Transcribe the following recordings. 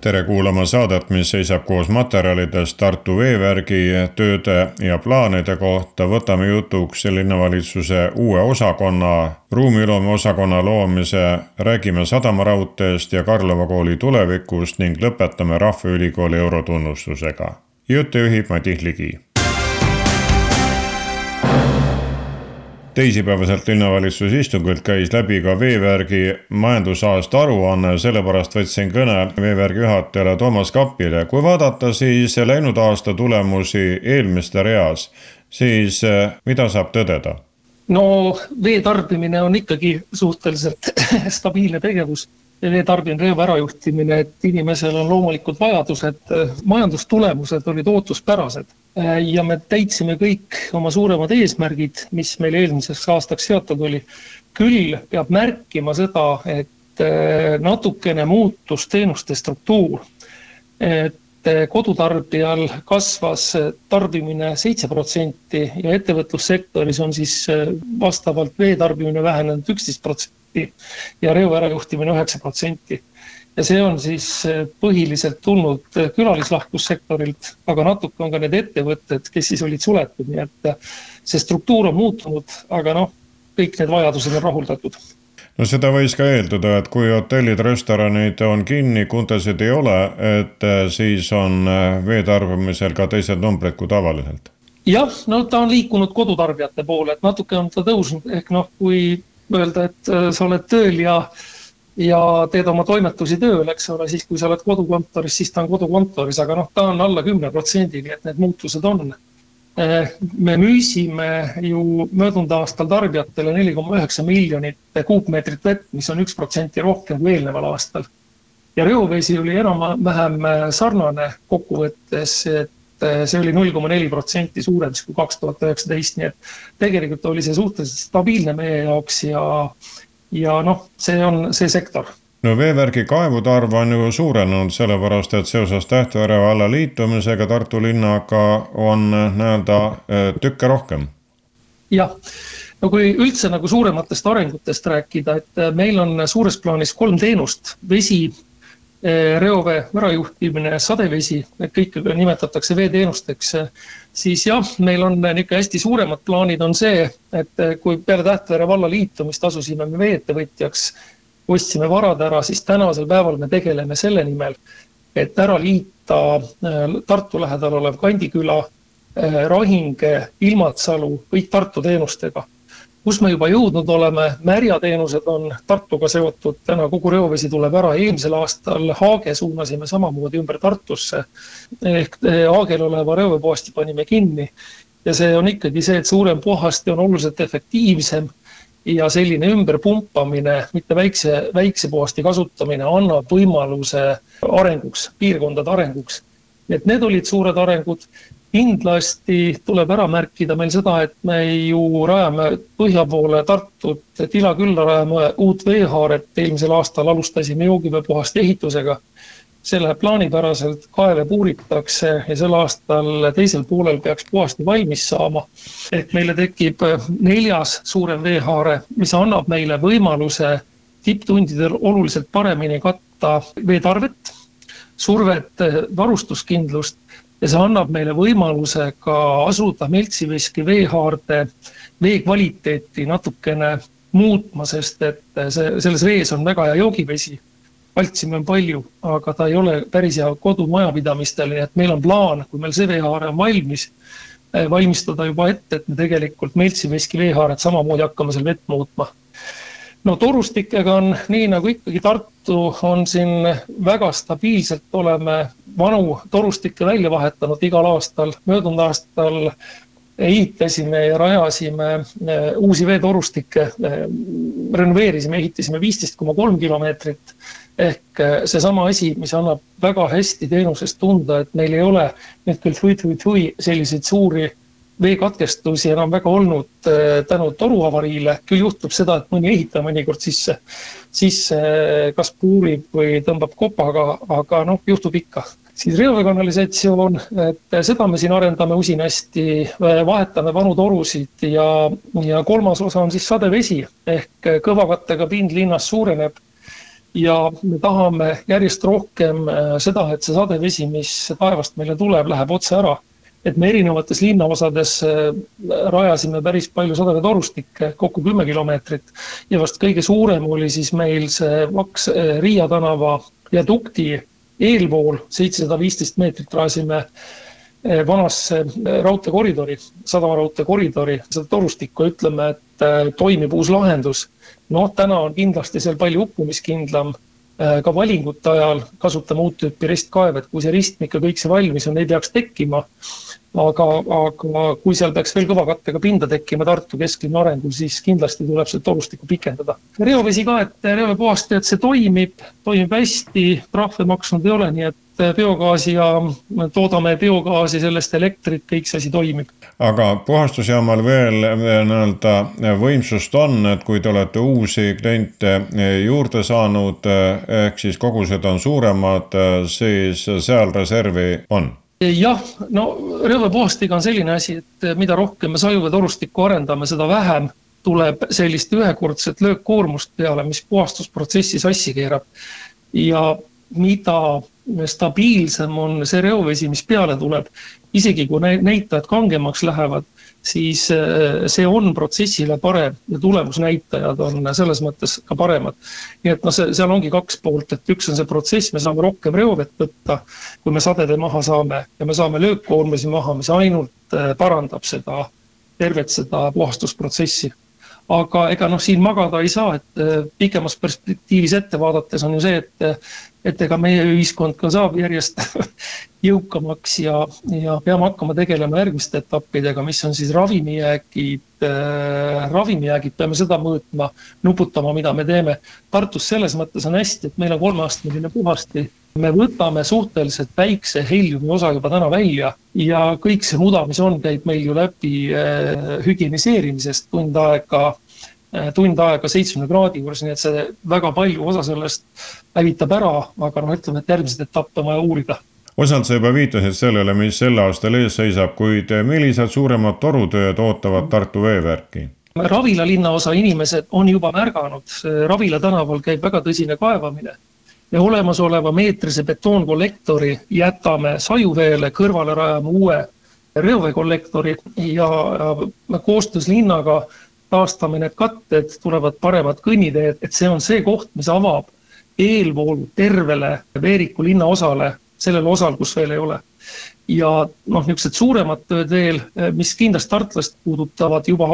Tere kuulama saadet, mis seisab koos materjalidest Tartu veevärgi tööde ja plaanide kohta. võtame jutuks linnavalitsuse uue osakonna, ruumiloome osakonna loomise, räägime sadamaraudteest ja Karlova kooli tulevikust ning lõpetame Rahvaülikooli eurotunnustusega. jutte juhib Madis Ligi teisipäevaselt linnavalitsuse istungilt käis läbi ka veevärgi majandusaasta aruanne, sellepärast võtsin kõne veevärgi juhatajale Toomas Kapile. kui vaadata siis läinud aasta tulemusi eelmiste reas, siis eh, mida saab tõdeda? no vee tarbimine on ikkagi suhteliselt stabiilne tegevus vee tarbimine, rööva ärajuhtimine, et inimesel on loomulikud vajadused, majandustulemused olid ootuspärased ja me täitsime kõik oma suuremad eesmärgid, mis meil eelmiseks aastaks seatud oli. küll peab märkima seda, et äh, natukene muutus teenuste struktuur. et äh, kodutarbijal kasvas tarbimine seitse protsenti ja ettevõtlussektoris on siis vastavalt vee tarbimine vähenenud üksteist protsenti ja reo ärajuhtimine üheksa protsenti ja see on siis eh, põhiliselt tulnud eh, külalislahkussektorilt, aga natuke on ka need ettevõtted, kes siis olid suletud, nii et eh, see struktuur on muutunud, aga noh, kõik need vajadused on rahuldatud no seda võis ka eeldada, et kui hotellid, restoranid on kinni, kundasid ei ole, et siis on vee tarbimisel ka teised numbrid kui tavaliselt. jah, no ta on liikunud kodutarbijate poole, et natuke on ta tõusnud, ehk noh, kui öelda, et sa oled tööl ja äh, ja teed oma toimetusi tööl, eks ole, siis kui sa oled kodukontoris, siis ta on kodukontoris, aga noh, ta on alla kümne protsendi, nii et need muutused on. Eh, me müüsime ju möödunud aastal tarbijatele neli koma üheksa miljonit kuupmeetrit vett, mis on üks protsenti rohkem kui eelneval aastal. ja reovesi oli enam-vähem sarnane kokkuvõttes, et eh, see oli null koma neli protsenti suurem siis kui kaks tuhat üheksateist, nii et tegelikult oli see suhteliselt stabiilne meie jaoks ja ja noh, see on see sektor. No veevärgi kaevude arv on ju suurenenud, sellepärast et seoses Tähtvere valla liitumisega Tartu linnaga on nii-öelda äh, tükke rohkem. jah, no kui üldse nagu suurematest arengutest rääkida, et äh, meil on suures plaanis kolm teenust, vesi, reovee ärajuhtimine, sadevesi, need kõik nimetatakse veeteenusteks. Siis jah, meil on niisugune hästi suuremad plaanid on see, et kui peale Tähtvere valla liitumist asusime me vee-ettevõtjaks, ostsime varad ära, siis tänasel päeval me tegeleme selle nimel, et ära liita äh, Tartu lähedal olev Kandiküla, äh, Rahinge, Ilmatsalu kõik Tartu teenustega kus me juba jõudnud oleme, märjateenused on Tartuga seotud, täna kogu reovesi tuleb ära, eelmisel aastal Haage suunasime samamoodi ümber Tartusse. ehk eh, Haagel oleva reoveepuhasti panime kinni. Ja see on ikkagi see, et suurem puhasti on oluliselt efektiivsem. Ja selline ümberpumpamine, mitte väikse, väikse puhasti kasutamine annab võimaluse arenguks, piirkondade arenguks. et need olid suured arengud kindlasti tuleb ära märkida meil seda, et me ju rajame põhja poole Tartut, Tila külla rajame uut veehaaret, eelmisel aastal alustasime joogiveepuhaste ehitusega. see läheb plaanipäraselt, kaeve puuritakse ja sel aastal teisel poolel peaks puhasti valmis saama. ehk meile tekib neljas suurem veehaare, mis annab meile võimaluse tipptundidel oluliselt paremini katta veetarvet, survet, varustuskindlust ja see annab meile võimaluse ka asuda Meltsiveski veehaarde vee kvaliteeti natukene muutma, sest et see, selles vees on väga hea joogivesi. paltsime on palju, aga ta ei ole päris hea kodumajapidamistele, nii et meil on plaan, kui meil see veehaare on valmis, eh, valmistada juba ette, et me tegelikult Meltsiveski veehaaret samamoodi hakkame seal vett muutma no torustikega on nii nagu ikkagi Tartu on siin väga stabiilselt, oleme vanu torustikke välja vahetanud igal aastal, möödunud aastal ehitasime ja rajasime eh, uusi veetorustikke, eh, renoveerisime, ehitasime viisteist koma kolm kilomeetrit. ehk eh, seesama asi, mis annab väga hästi teenusest tunda, et meil ei ole nüüd küll thui-thui-thui selliseid suuri veekatkestusi enam väga olnud äh, tänu toruavariile, küll juhtub seda, et mõni ehitaja mõnikord sisse, sisse kas puurib või tõmbab kopaga, aga noh, juhtub ikka. siis reoveekanalisatsioon, et seda me siin arendame usinasti, vahetame vanu torusid ja, ja kolmas osa on siis sadevesi ehk kõvakattega pind linnas suureneb. Ja me tahame järjest rohkem seda, et see sadevesi, mis taevast meile tuleb, läheb otse ära et me erinevates linnaosades äh, rajasime päris palju sadeveetorustikke, kokku kümme kilomeetrit. ja vast kõige suurem oli siis meil see Vaks äh, Riia tänava viadukti eelpool, seitsesada viisteist meetrit rajasime äh, vanasse raudteekoridori, sadamaraudteekoridori, seda torustikku, ütleme, et toimib uus lahendus. noh, täna on kindlasti seal palju uppumiskindlam ka valingute ajal kasutame uut tüüpi ristkaeve, et kui see ristmik ja kõik see valmis on, ei peaks tekkima aga, aga kui seal peaks veel kõva kattega pinda tekkima Tartu kesklinna arengul, siis kindlasti tuleb seda torustikku pikendada. reovesi ka, et reoveepuhastajad, see toimib, toimib hästi, trahve maksnud ei ole, nii et biogaasi ja toodame biogaasi, sellest elektrit, kõik see asi toimib. aga puhastusjaamal veel nii-öelda võimsust on, et kui te olete uusi kliente juurde saanud, ehk siis kogused on suuremad, siis seal reservi on jah, no rõõvepuhastiga on selline asi, et mida rohkem me sajuveetorustikku arendame, seda vähem tuleb sellist ühekordset löökkoormust peale, mis puhastusprotsessi sassi keerab. ja mida stabiilsem on see reovesi, mis peale tuleb, isegi kui näitajad kangemaks lähevad siis äh, see on protsessile parem ja tulemusnäitajad on selles mõttes ka paremad. nii et noh, see, seal ongi kaks poolt, et üks on see protsess, me saame rohkem reovett võtta, kui me sadede maha saame ja me saame löökkoormusi maha, mis ainult äh, parandab seda, tervet seda puhastusprotsessi aga ega noh, siin magada ei saa, et äh, pikemas perspektiivis ette vaadates on ju see, et et ega meie ühiskond ka saab järjest jõukamaks ja, ja peame hakkama tegelema järgmiste etappidega, mis on siis ravimijäägid äh,, ravimijäägid, peame seda mõõtma, nuputama, mida me teeme. Tartus selles mõttes on hästi, et meil on kolmeastmeline puhasti, me võtame suhteliselt väikse heliumi osa juba täna välja ja kõik see muda, mis on, käib meil ju läbi äh, hügieniseerimisest tund aega äh, tund aega seitsmekümne kraadi juures, nii et see väga palju osa sellest hävitab ära, aga noh, ütleme, et järgmiseid etappe on vaja uurida osalt sa juba viitasid sellele, mis sel aastal ees seisab, kuid millised suuremad torutööd ootavad Tartu veevärki? Ravila linnaosa inimesed on juba märganud, Ravila tänaval käib väga tõsine kaevamine ja olemasoleva meetrise betoonkollektori jätame sajuveele, kõrvale rajame uue reoveekollektori ja koostöös linnaga taastame need katted, tulevad paremad kõnniteed, et see on see koht, mis avab eelvoolu tervele Veeriku linnaosale sellel osal, kus veel ei ole. Ja noh, niisugused suuremad tööd veel, mis kindlasti tartlast puudutavad, juba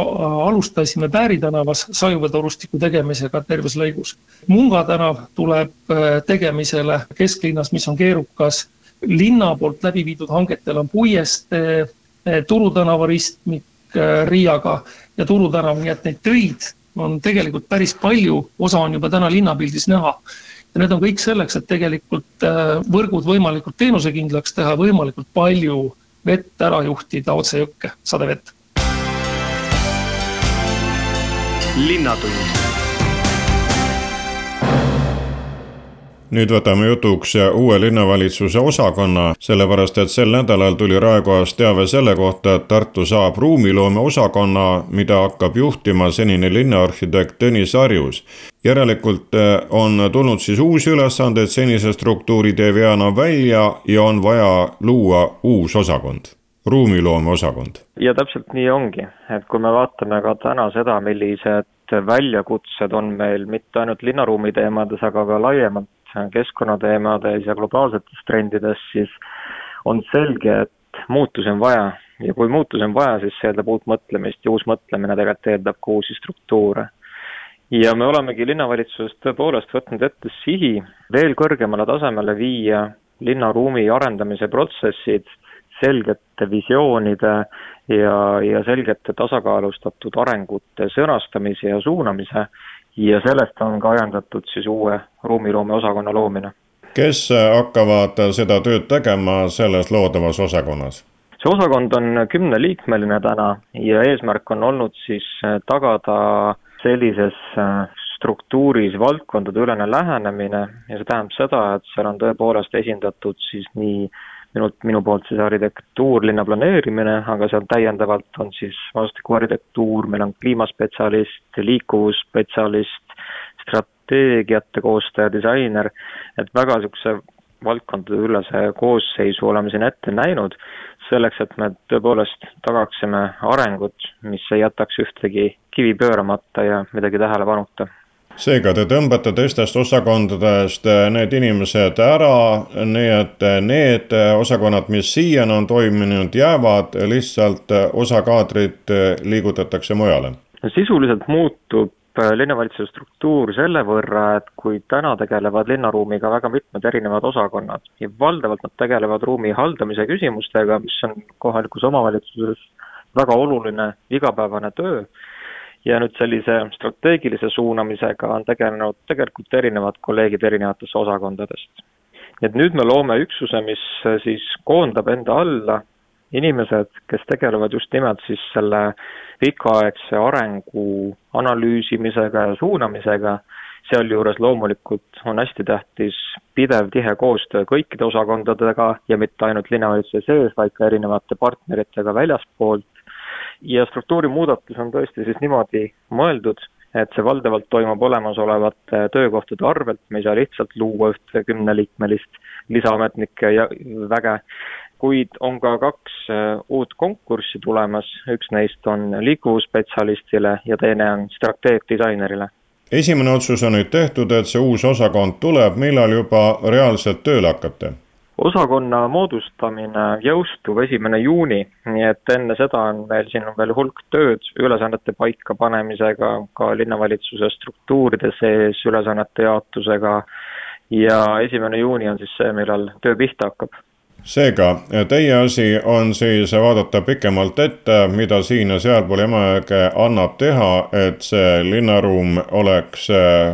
alustasime Pääri tänavas sajuveetorustiku tegemisega terves lõigus. Munga tänav tuleb äh, tegemisele kesklinnas, mis on keerukas. linna poolt läbi viidud hangetel on Puiestee, äh, Turu tänava ristmik äh, Riiaga ja Turu tänav, nii et neid töid on tegelikult päris palju, osa on juba täna linnapildis näha ja need on kõik selleks, et tegelikult äh, võrgud võimalikult teenusekindlaks teha, võimalikult palju vett ära juhtida otse jõkke, sadevett. linnatund nüüd võtame jutuks uue linnavalitsuse osakonna, sellepärast et sel nädalal tuli Raekojas teave selle kohta, et Tartu saab ruumiloome osakonna, mida hakkab juhtima senine linnaarhitekt Tõnis Harjus. järelikult eh, on tulnud siis uusi ülesandeid, senise struktuuri teeb Jana välja ja on vaja luua uus osakond ruumiloome osakond. ja täpselt nii ongi, et kui me vaatame ka täna seda, millised väljakutsed on meil mitte ainult linnaruumi teemades, aga ka laiemalt keskkonnateemades ja globaalsetes trendides, siis on selge, et muutusi on vaja ja kui muutusi on vaja, siis see eeldab uut mõtlemist ja uus mõtlemine tegelikult eeldab ka uusi struktuure. ja me olemegi linnavalitsuses tõepoolest võtnud ette sihi veel kõrgemale tasemele viia linnaruumi arendamise protsessid selgete visioonide ja, ja selgete tasakaalustatud arengute sõnastamise ja suunamise ja sellest on ka ajendatud siis uue ruumiloome osakonna loomine. kes hakkavad seda tööd tegema selles loodavas osakonnas? see osakond on kümneliikmeline täna ja eesmärk on olnud siis tagada sellises struktuuris valdkondadeülene lähenemine ja see tähendab seda, et seal on tõepoolest esindatud siis nii minult, minu poolt siis arhitektuur, linnaplaneerimine, aga seal täiendavalt on siis vastikuarhitektuur, meil on kliimaspetsialist, liikuvusspetsialist, strateegiate koostaja, disainer, et väga niisuguse valdkondadeülese koosseisu oleme siin ette näinud, selleks, et me tõepoolest tagaksime arengut, mis ei jätaks ühtegi kivi pööramata ja midagi tähelepanuta seega te tõmbate teistest osakondadest need inimesed ära, nii et need osakonnad, mis siiani on toiminud, jäävad, lihtsalt osa kaadrit liigutatakse mujale? sisuliselt muutub linnavalitsuse struktuur selle võrra, et kui täna tegelevad linnaruumiga väga mitmed erinevad osakonnad ja valdavalt nad tegelevad ruumi haldamise küsimustega, mis on kohalikus omavalitsuses väga oluline igapäevane töö ja nüüd sellise strateegilise suunamisega on tegelenud tegelikult erinevad kolleegid erinevatest osakondadest. nii et nüüd me loome üksuse, mis siis koondab enda alla inimesed, kes tegelevad just nimelt siis selle pikaaegse arengu analüüsimisega ja suunamisega, sealjuures loomulikult on hästi tähtis pidev tihe koostöö kõikide osakondadega ja mitte ainult linnavalitsuse sees, vaid ka erinevate partneritega väljaspoolt, ja struktuuri muudatus on tõesti siis niimoodi mõeldud, et see valdavalt toimub olemasolevate töökohtade arvelt, me ei saa lihtsalt luua ühte kümneliikmelist lisaametnike ja väge, kuid on ka kaks äh, uut konkurssi tulemas, üks neist on liikuvusspetsialistile ja teine on strateegdisainerile esimene otsus on nüüd tehtud, et see uus osakond tuleb, millal juba reaalselt tööle hakata? Osakonna moodustamine jõustub esimene juuni, nii et enne seda on meil siin on veel hulk tööd ülesannete paikapanemisega, ka linnavalitsuse struktuuride sees ülesannete jaotusega. Ja esimene juuni on siis see, millal töö pihta hakkab seega teie asi on siis vaadata pikemalt ette, mida siin ja sealpool Emajõge annab teha, et see linnaruum oleks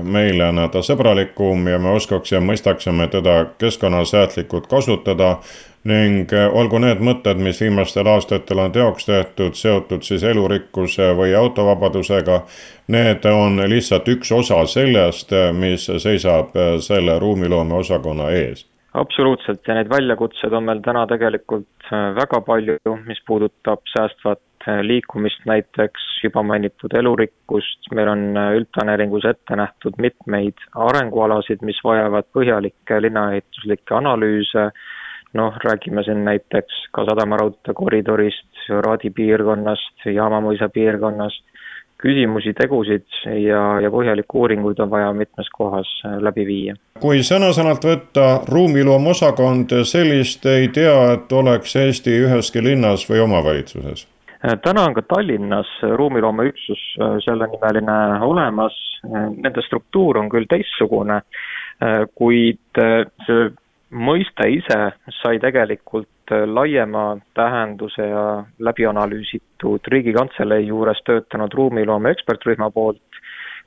meile nii-öelda sõbralikum ja me oskaks ja mõistaksime teda keskkonnasäästlikult kasutada. Ning olgu need mõtted, mis viimastel aastatel on teoks tehtud, seotud siis elurikkuse või autovabadusega, need on lihtsalt üks osa sellest, mis seisab selle ruumiloome osakonna ees absoluutselt. Ja neid väljakutseid on meil täna tegelikult äh, väga palju, mis puudutab säästvat äh, liikumist, näiteks juba mainitud elurikkust, meil on äh, üldplaneeringus ette nähtud mitmeid arengualasid, mis vajavad põhjalikke linnaehituslikke analüüse, noh, räägime siin näiteks ka sadamaraudtee koridorist, Raadi piirkonnast, Jaamamõisa piirkonnast, küsimusi, tegusid ja, ja põhjalikke uuringuid on vaja mitmes kohas äh, läbi viia. kui sõna-sõnalt võtta ruumiloome osakond, sellist ei tea, et oleks Eesti üheski linnas või omavalitsuses? Äh, täna on ka Tallinnas ruumiloomeüksus äh, sellenimeline olemas, nende struktuur on küll teistsugune, kuid see mõiste ise sai tegelikult laiema tähenduse ja läbianalüüsitud Riigikantselei juures töötanud ruumiloome ekspertrühma poolt,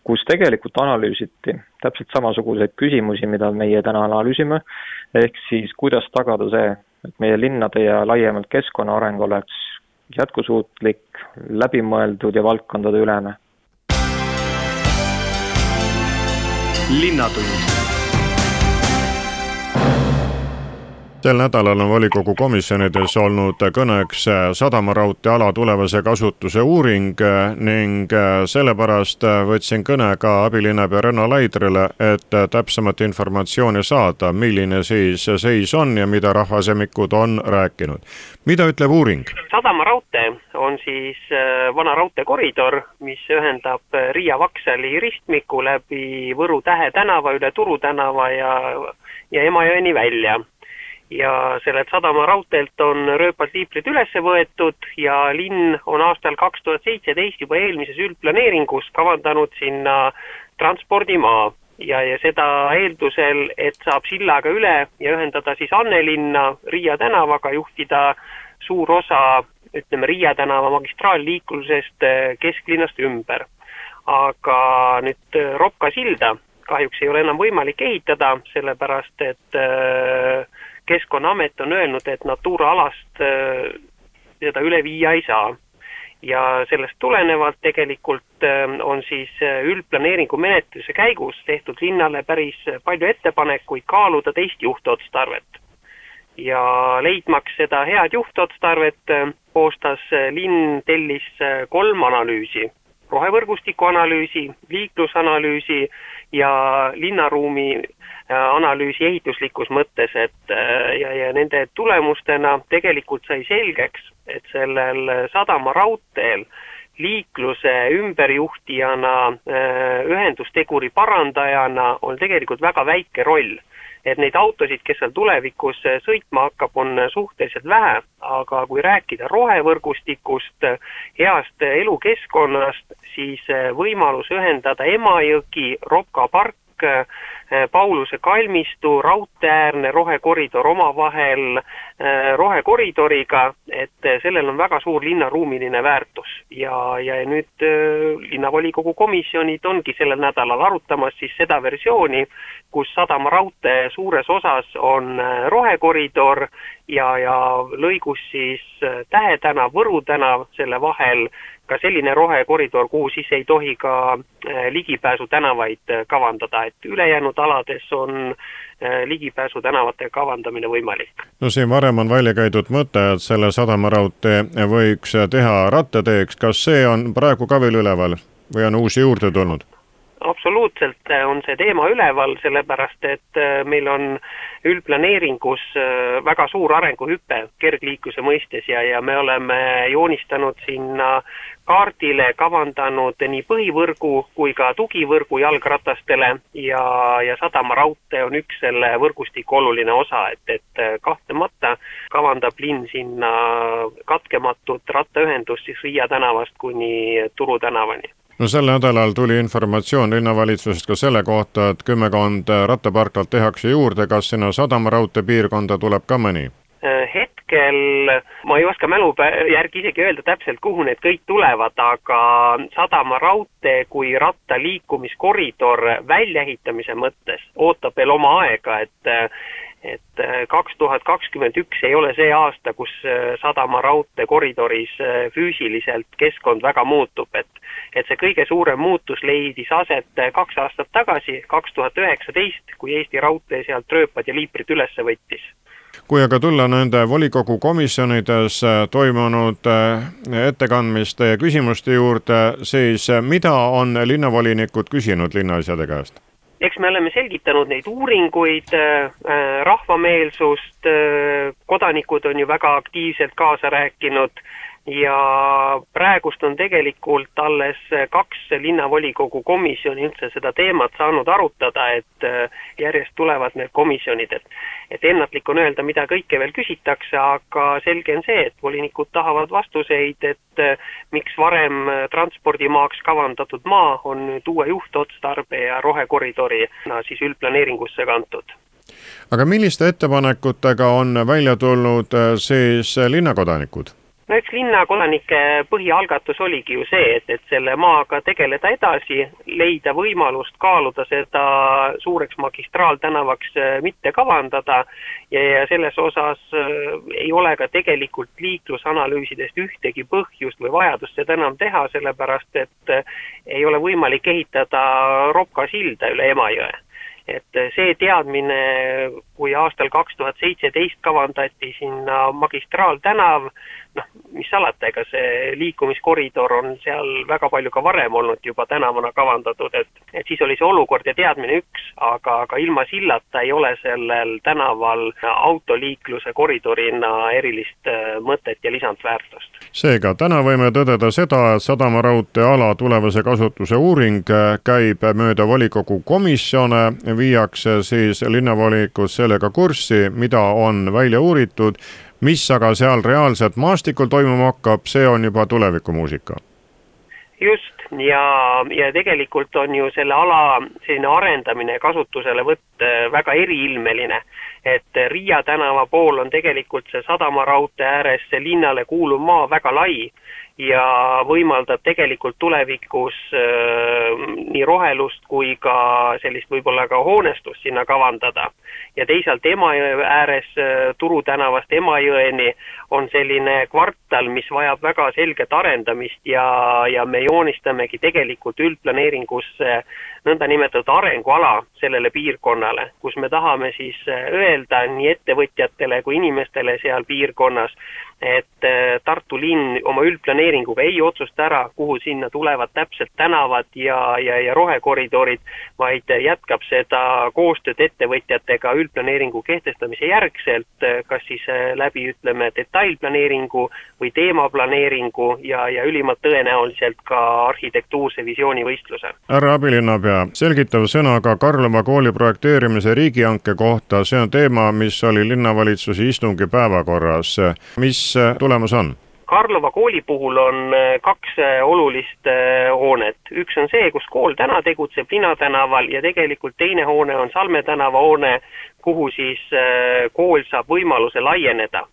kus tegelikult analüüsiti täpselt samasuguseid küsimusi, mida meie täna analüüsime, ehk siis kuidas tagada see, et meie linnade ja laiemalt keskkonna areng oleks jätkusuutlik, läbimõeldud ja valdkondadeülene. linnatund sel nädalal on volikogu komisjonides olnud kõneks sadamaraudtee ala tulevase kasutuse uuring ning sellepärast võtsin kõne ka abilinnapea Renno Laidrile, et täpsemat informatsiooni saada, milline siis seis on ja mida rahvasemikud on rääkinud. mida ütleb uuring? sadamaraudtee on siis äh, vana raudteekoridor, mis ühendab Riia Vaksali ristmiku läbi Võru Tähe tänava üle Turu tänava ja ja Emajõeni välja ja sellelt sadama raudteelt on rööpasliiprid üles võetud ja linn on aastal kaks tuhat seitseteist juba eelmises üldplaneeringus kavandanud sinna transpordimaa ja, ja seda eeldusel, et saab sillaga üle ja ühendada siis Annelinna Riia tänavaga, juhtida suur osa ütleme, Riia tänava magistraalliiklusest eh, kesklinnast ümber. aga nüüd eh, Ropka silda kahjuks ei ole enam võimalik ehitada, sellepärast et äh, Keskkonnaamet on öelnud, et Natura alast äh, seda üle viia ei saa. ja sellest tulenevalt tegelikult on siis üldplaneeringu menetluse käigus tehtud linnale päris palju ettepanekuid kaaluda teist juhtotstarvet ja leidmaks seda head juhtotstarvet, koostas linn, tellis kolm analüüsi. rohevõrgustiku analüüsi, liiklusanalüüsi ja linnaruumi äh, analüüsi ehituslikus mõttes, et äh, ja, ja nende tulemustena tegelikult sai selgeks, et sellel sadamaraudteel liikluse ümberjuhtijana, äh, ühendusteguri parandajana on tegelikult väga väike roll et neid autosid, kes seal tulevikus äh, sõitma hakkab, on äh, suhteliselt vähe, aga kui rääkida rohevõrgustikust, äh, heast elukeskkonnast, siis võimalus ühendada Emajõgi, Ropka park, Pauluse kalmistu, raudteeäärne rohekoridor omavahel rohekoridoriga, et sellel on väga suur linnaruumiline väärtus. ja, ja nüüd linnavolikogu komisjonid ongi sellel nädalal arutamas siis seda versiooni, kus sadamaraudtee suures osas on äh, rohekoridor ja, ja lõigus siis äh, Tähe tänav, Võru tänav, selle vahel ka selline rohekoridor, kuhu siis ei tohi ka äh, ligipääsutänavaid kavandada, et ülejäänud alades on ligipääsutänavate kavandamine võimalik. no siin varem on välja käidud mõte, et selle sadamaraudtee võiks teha rattateeks, kas see on praegu ka veel üleval või on uusi juurde tulnud? Absoluutselt äh, on see teema üleval, sellepärast et äh, meil on üldplaneeringus äh, väga suur arenguhüpe kergliikluse mõistes ja, ja me oleme joonistanud sinna kaardile, kavandanud nii põhivõrgu kui ka tugivõrgu jalgratastele ja, ja sadamaraudtee on üks selle võrgustiku oluline osa, et, et kahtlemata kavandab linn sinna katkematut rattaühendust siis Riia tänavast kuni Turu tänavani no sel nädalal tuli informatsioon linnavalitsusest ka selle kohta, et kümmekond rattaparklat tehakse juurde, kas sinna sadamaraudtee piirkonda tuleb ka mõni? Äh, hetkel ma ei oska mälu järgi isegi öelda täpselt, kuhu need kõik tulevad, aga sadamaraudtee kui ratta liikumiskoridor väljaehitamise mõttes ootab veel oma aega, et et äh, kaks tuhat kakskümmend üks ei ole see aasta, kus äh, sadama raudteekoridoris äh, füüsiliselt keskkond väga muutub, et et see kõige suurem muutus leidis aset kaks aastat tagasi, kaks tuhat üheksateist, kui Eesti Raudtee sealt rööpad ja liiprid üles võttis kui aga tulla nende volikogu komisjonides toimunud ettekandmiste ja küsimuste juurde, siis mida on linnavolinikud küsinud linnaasjade käest? Eks me oleme selgitanud neid uuringuid, äh, äh, rahvameelsust, äh, kodanikud on ju väga aktiivselt kaasa rääkinud ja praegust on tegelikult alles kaks linnavolikogu komisjoni üldse seda teemat saanud arutada, et järjest tulevad need komisjonid, et et ennatlik on öelda, mida kõike veel küsitakse, aga selge on see, et volinikud tahavad vastuseid, et eh, miks varem transpordimaaks kavandatud maa on nüüd uue juhtotstarbe ja rohekoridorina siis üldplaneeringusse kantud aga milliste ettepanekutega on välja tulnud siis linnakodanikud? No eks linnakodanike põhialgatus oligi ju see, et, et selle maaga tegeleda edasi, leida võimalust kaaluda seda suureks magistraaltänavaks äh, mitte kavandada. Ja, ja selles osas äh, ei ole ka tegelikult liiklusanalüüsidest ühtegi põhjust või vajadust seda enam teha, sellepärast et äh, ei ole võimalik ehitada Ropka silda üle Emajõe. Et see teadmine, kui aastal kaks tuhat seitseteist kavandati sinna magistraaltänav, noh, mis salata, ega see liikumiskoridor on seal väga palju ka varem olnud juba tänavana kavandatud, et et siis oli see olukord ja teadmine üks, aga, aga ilma sillata ei ole sellel tänaval autoliikluse koridorina erilist äh, mõtet ja lisandväärtust. seega täna võime tõdeda seda, et sadamaraudtee ala tulevase kasutuse uuring äh, käib mööda volikogu komisjone, viiakse siis linnavolikud sellega kurssi, mida on välja uuritud mis aga seal reaalselt maastikul toimuma hakkab, see on juba tulevikumuusika. just, ja, ja tegelikult on ju selle ala selline arendamine ja kasutuselevõtt äh, väga eriilmeline. et Riia tänava pool on tegelikult see sadamaraudtee ääres see linnale kuuluv maa väga lai ja võimaldab tegelikult tulevikus nii rohelust kui ka sellist võib-olla ka hoonestust sinna kavandada. Ja teisalt Emajõe ääres Turu tänavast Emajõeni on selline kvartal, mis vajab väga selget arendamist ja, ja me joonistamegi tegelikult üldplaneeringusse nõndanimetatud arenguala sellele piirkonnale, kus me tahame siis öelda nii ettevõtjatele kui inimestele seal piirkonnas, et äh, Tartu linn oma üldplaneeringuga ei otsusta ära, kuhu sinna tulevad täpselt tänavad ja, ja, ja rohekoridorid, vaid jätkab seda koostööd ettevõtjatega üldplaneeringu kehtestamise järgselt, äh, kas siis äh, läbi, ütleme, detailplaneeringu või teemaplaneeringu ja, ja ülimalt tõenäoliselt ka arhitektuurse visioonivõistluse. härra abilinnapea, selgitav sõna ka Karlova kooli projekteerimise riigihanke kohta, see on teema, mis oli linnavalitsuse istungi päevakorras. mis tulemus on? Karlova kooli puhul on äh, kaks äh, olulist hoonet. üks on see, kus kool täna tegutseb Linna tänaval ja tegelikult teine hoone on Salme tänava hoone, kuhu siis kool saab võimaluse laieneda.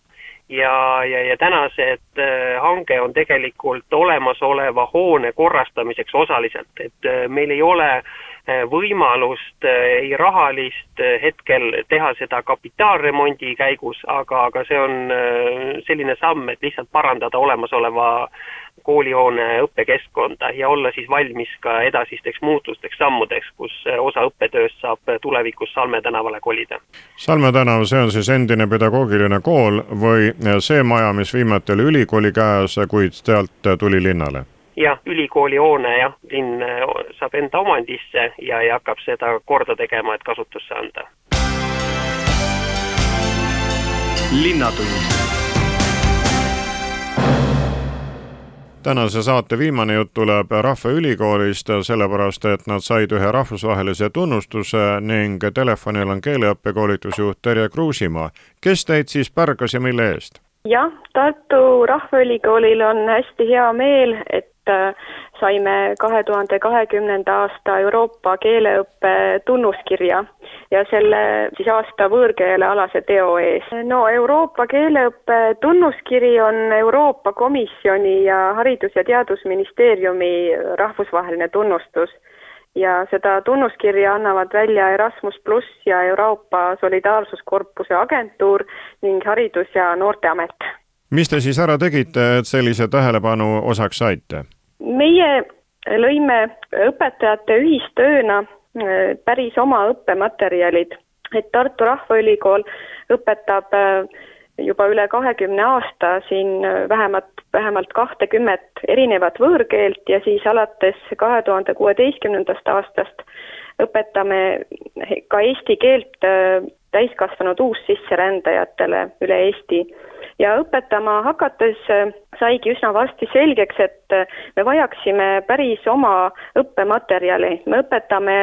ja, ja, ja tänased hange on tegelikult olemasoleva hoone korrastamiseks osaliselt, et meil ei ole äh, võimalust, eh, ei rahalist eh, hetkel teha seda kapitaalremondi käigus, aga, aga see on selline samm, et lihtsalt parandada olemasoleva koolihoone õppekeskkonda ja olla siis valmis ka edasisteks muutusteks, sammudeks, kus osa õppetööst saab tulevikus Salme tänavale kolida. Salme tänav, see on siis endine pedagoogiline kool või see maja, mis viimati oli ülikooli käes, kuid sealt tuli linnale? Jah, ülikooli hoone jah, linn äh, saab enda omandisse ja, ja hakkab seda korda tegema, et kasutusse anda. linnatund tänase saate viimane jutt tuleb Rahvaülikoolist, sellepärast et nad said ühe rahvusvahelise tunnustuse ning telefonil on keeleõppekoolitusjuht Terje Kruusimaa. kes teid siis pärgas ja mille eest? jah, Tartu Rahvaülikoolil on hästi hea meel, et saime kahe tuhande kahekümnenda aasta Euroopa keeleõppe tunnuskirja ja selle siis aasta võõrkeelealase teo ees. no Euroopa keeleõppe tunnuskiri on Euroopa Komisjoni ja Haridus- ja Teadusministeeriumi rahvusvaheline tunnustus ja seda tunnuskirja annavad välja Erasmus pluss ja Euroopa Solidaarsuskorpuse agentuur ning Haridus- ja Noorteamet mis te siis ära tegite, et sellise tähelepanu osaks saite? meie lõime õpetajate ühistööna äh, päris oma õppematerjalid, et Tartu Rahvaülikool õpetab äh, juba üle kahekümne aasta siin äh, vähemalt, vähemalt kahtekümmet erinevat võõrkeelt ja siis alates kahe tuhande kuueteistkümnendast aastast õpetame ka eesti keelt täiskasvanud uussisserändajatele üle Eesti ja õpetama hakates äh, saigi üsna varsti selgeks, et äh, me vajaksime päris oma õppematerjali, me õpetame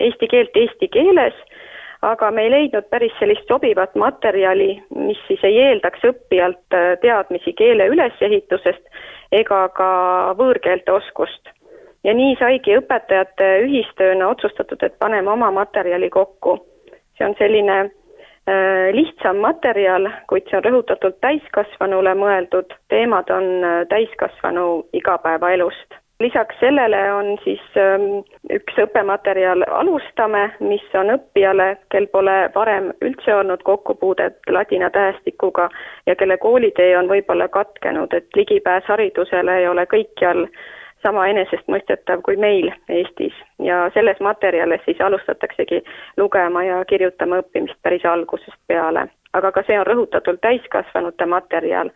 eesti keelt eesti keeles, aga me ei leidnud päris sellist sobivat materjali, mis siis ei eeldaks õppijalt äh, teadmisi keele ülesehitusest ega ka võõrkeelte oskust. ja nii saigi õpetajate ühistööna otsustatud, et paneme oma materjali kokku. see on selline lihtsam materjal, kuid see on rõhutatult täiskasvanule mõeldud, teemad on äh, täiskasvanu igapäevaelust. lisaks sellele on siis ähm, üks õppematerjal Alustame, mis on õppijale, kel pole varem üldse olnud kokkupuudet ladina tähestikuga ja kelle koolitee on võib-olla katkenud, et ligipääs haridusele ei ole kõikjal sama enesestmõistetav kui meil Eestis ja selles materjalis siis alustataksegi lugema ja kirjutama õppimist päris algusest peale. aga ka see on rõhutatult täiskasvanute materjal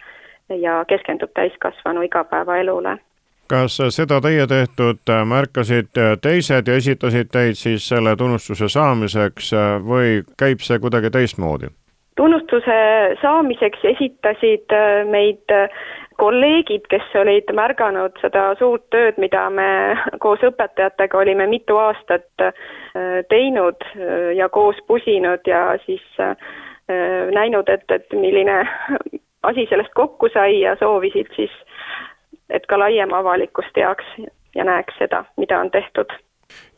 ja keskendub täiskasvanu igapäevaelule kas seda teie tehtud märkasid teised ja esitasid teid siis selle tunnustuse saamiseks või käib see kuidagi teistmoodi? Tunnustuse saamiseks esitasid meid kolleegid, kes olid märganud seda suurt tööd, mida me koos õpetajatega olime mitu aastat äh, teinud äh, ja koos pusinud ja siis äh, näinud, et, et milline asi sellest kokku sai ja soovisid siis, et ka laiem avalikkus teaks ja näeks seda, mida on tehtud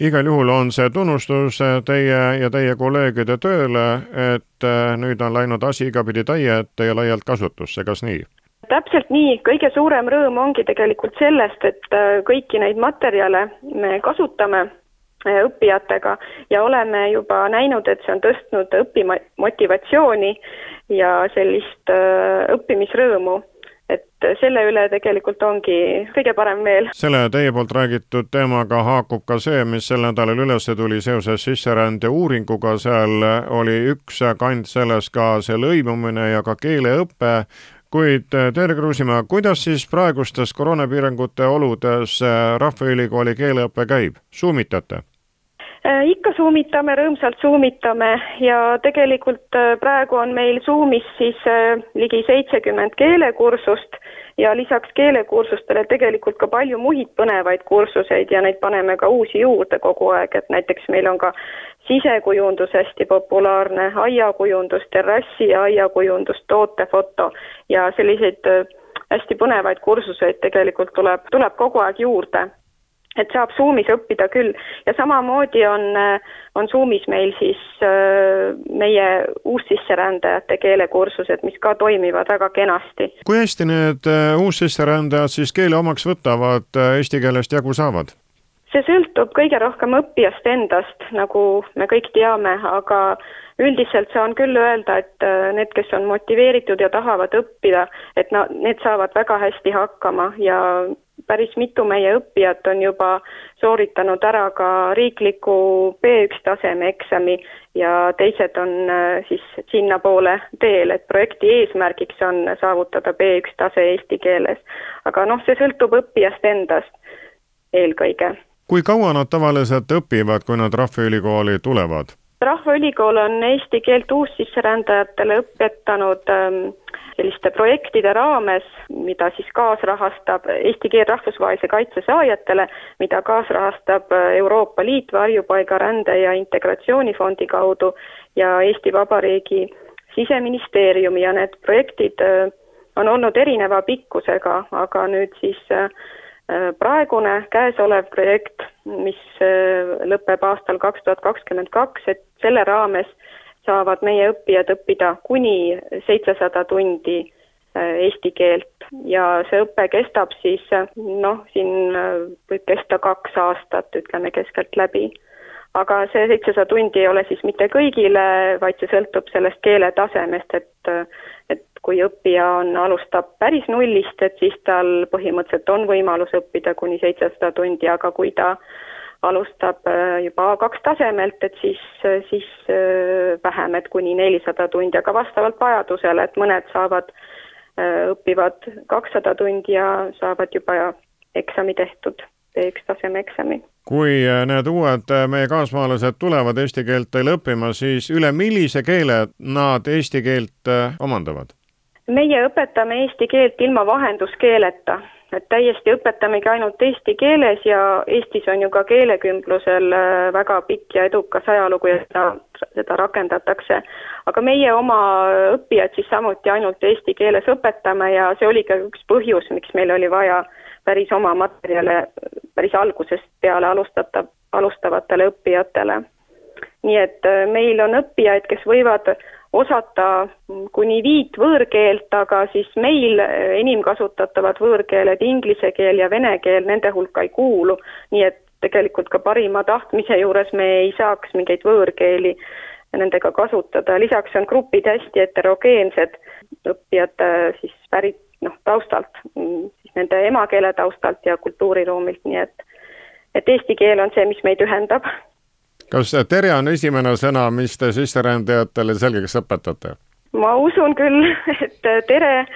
igal juhul on see tunnustus teie ja teie kolleegide tööle, et nüüd on läinud asi igapidi täie ette ja laialt kasutusse, kas nii? täpselt nii, kõige suurem rõõm ongi tegelikult sellest, et kõiki neid materjale me kasutame õppijatega ja oleme juba näinud, et see on tõstnud õpimotivatsiooni ja sellist õppimisrõõmu et selle üle tegelikult ongi kõige parem meel. selle teie poolt räägitud teemaga haakub ka see, mis sel nädalal üles tuli seoses sisserände uuringuga, seal oli üks kant selles ka see lõimumine ja ka keeleõpe, kuid Terje Kruusimäe, kuidas siis praegustes koroonapiirangute oludes Rahvaülikooli keeleõpe käib, suumitate? Äh, ikka suumitame, rõõmsalt suumitame ja tegelikult äh, praegu on meil Zoomis siis äh, ligi seitsekümmend keelekursust ja lisaks keelekursustele tegelikult ka palju muid põnevaid kursuseid ja neid paneme ka uusi juurde kogu aeg, et näiteks meil on ka sisekujundus hästi populaarne, aiakujundus, terrassi ja aiakujundus, tootefoto ja selliseid hästi põnevaid kursuseid tegelikult tuleb, tuleb kogu aeg juurde et saab Zoomis õppida küll ja samamoodi on, on Zoomis meil siis äh, meie uussisserändajate keelekursused, mis ka toimivad väga kenasti. kui hästi need äh, uussisserändajad siis keele omaks võtavad, äh, eesti keelest jagu saavad? see sõltub kõige rohkem õppijast endast, nagu me kõik teame, aga üldiselt saan küll öelda, et need, kes on motiveeritud ja tahavad õppida, et na-, need saavad väga hästi hakkama ja päris mitu meie õppijat on juba sooritanud ära ka riikliku B1 taseme eksami ja teised on äh, siis sinnapoole teel, et projekti eesmärgiks on saavutada B1 tase eesti keeles. aga noh, see sõltub õppijast endast eelkõige. kui kaua nad tavaliselt õpivad, kui nad Rahvaülikooli tulevad? Rahvaülikool on eesti keelt uussisserändajatele õpetanud ähm, selliste projektide raames, mida siis kaasrahastab Eesti keel rahvusvahelise kaitse saajatele, mida kaasrahastab Euroopa Liit varjupaiga, rände ja integratsioonifondi kaudu ja Eesti Vabariigi siseministeeriumi ja need projektid äh, on olnud erineva pikkusega, aga nüüd siis äh, praegune käesolev projekt, mis äh, lõpeb aastal kaks tuhat kakskümmend kaks, et selle raames saavad meie õppijad õppida kuni seitsesada tundi äh, eesti keelt ja see õpe kestab siis noh, siin äh, võib kesta kaks aastat, ütleme keskeltläbi. Aga see seitsesada tundi ei ole siis mitte kõigile, vaid see sõltub sellest keeletasemest, et et kui õppija on, alustab päris nullist, et siis tal põhimõtteliselt on võimalus õppida kuni seitsesada tundi, aga kui ta äh, alustab äh, juba A2 tasemelt, et siis, äh, siis äh, vähem, et kuni nelisada tundi, aga vastavalt vajadusele, et mõned saavad, õpivad kakssada tundi ja saavad juba eksami tehtud, B1 taseme eksami. Kui need uued meie kaasmaalased tulevad eesti keelt teile õppima, siis üle millise keele nad eesti keelt omandavad? meie õpetame eesti keelt ilma vahenduskeeleta et täiesti õpetamegi ainult eesti keeles ja Eestis on ju ka keelekümblusel äh, väga pikk ja edukas ajalugu ja seda, seda rakendatakse. aga meie oma õppijad siis samuti ainult eesti keeles õpetame ja see oli ka üks põhjus, miks meil oli vaja päris oma materjale päris algusest peale alustata, alustavatele õppijatele. nii et äh, meil on õppijaid, kes võivad osata kuni viit võõrkeelt, aga siis meil enim kasutatavad võõrkeeled, inglise keel ja vene keel nende hulka ei kuulu, nii et tegelikult ka parima tahtmise juures me ei saaks mingeid võõrkeeli nendega kasutada, lisaks on grupid hästi heterogeensed, õppijad siis pärit noh, taustalt, siis nende emakeele taustalt ja kultuuriruumilt, nii et et eesti keel on see, mis meid ühendab kas tere on esimene sõna, mis te sisserändajatele selgeks õpetate? ma usun küll, et tere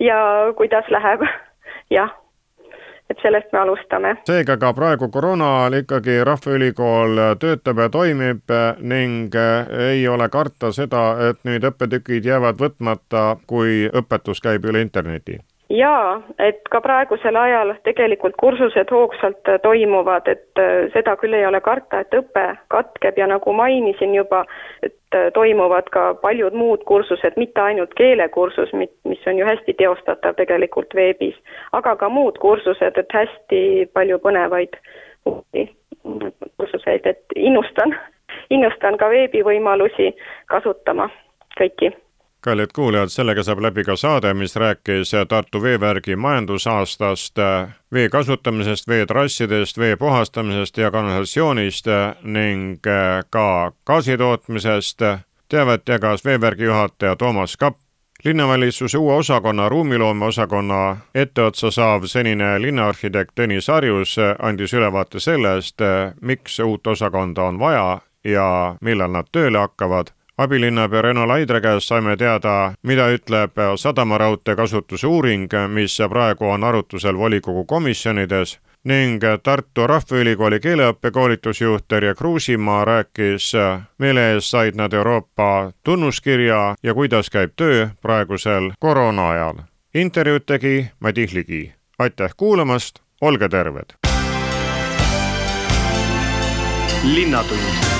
ja kuidas läheb, jah et sellest me alustame. seega ka praegu koroona ajal ikkagi Rahvaülikool töötab ja toimib ning ei ole karta seda, et nüüd õppetükid jäävad võtmata, kui õpetus käib üle interneti jaa, et ka praegusel ajal tegelikult kursused hoogsalt äh, toimuvad, et äh, seda küll ei ole karta, et õpe katkeb ja nagu mainisin juba, et äh, toimuvad ka paljud muud kursused, mitte ainult keelekursus, mis on ju hästi teostatav tegelikult veebis, aga ka muud kursused, et hästi palju põnevaid kursuseid, et innustan, innustan ka veebivõimalusi kasutama kõiki kallid kuulajad, sellega saab läbi ka saade, mis rääkis Tartu veevärgi majandusaastast, vee kasutamisest, veetrassidest, vee puhastamisest ja kanalisatsioonist ning ka gaasitootmisest. teavet jagas veevärgi juhataja Toomas Kapp, linnavalitsuse uue osakonna ruumiloome osakonna etteotsa saav senine linnaarhitekt Tõnis Harjus andis ülevaate sellest, miks uut osakonda on vaja ja millal nad tööle hakkavad abilinnapea Reno Laidre käest saime teada, mida ütleb sadamaraudtee kasutuse uuring, mis praegu on arutusel volikogu komisjonides ning Tartu Rahvaülikooli keeleõppe koolitusjuht Terje Kruusimaa rääkis, mille eest said nad Euroopa tunnuskirja ja kuidas käib töö praegusel koroona ajal. intervjuud tegi Madis Ligi. aitäh kuulamast, olge terved! linnatund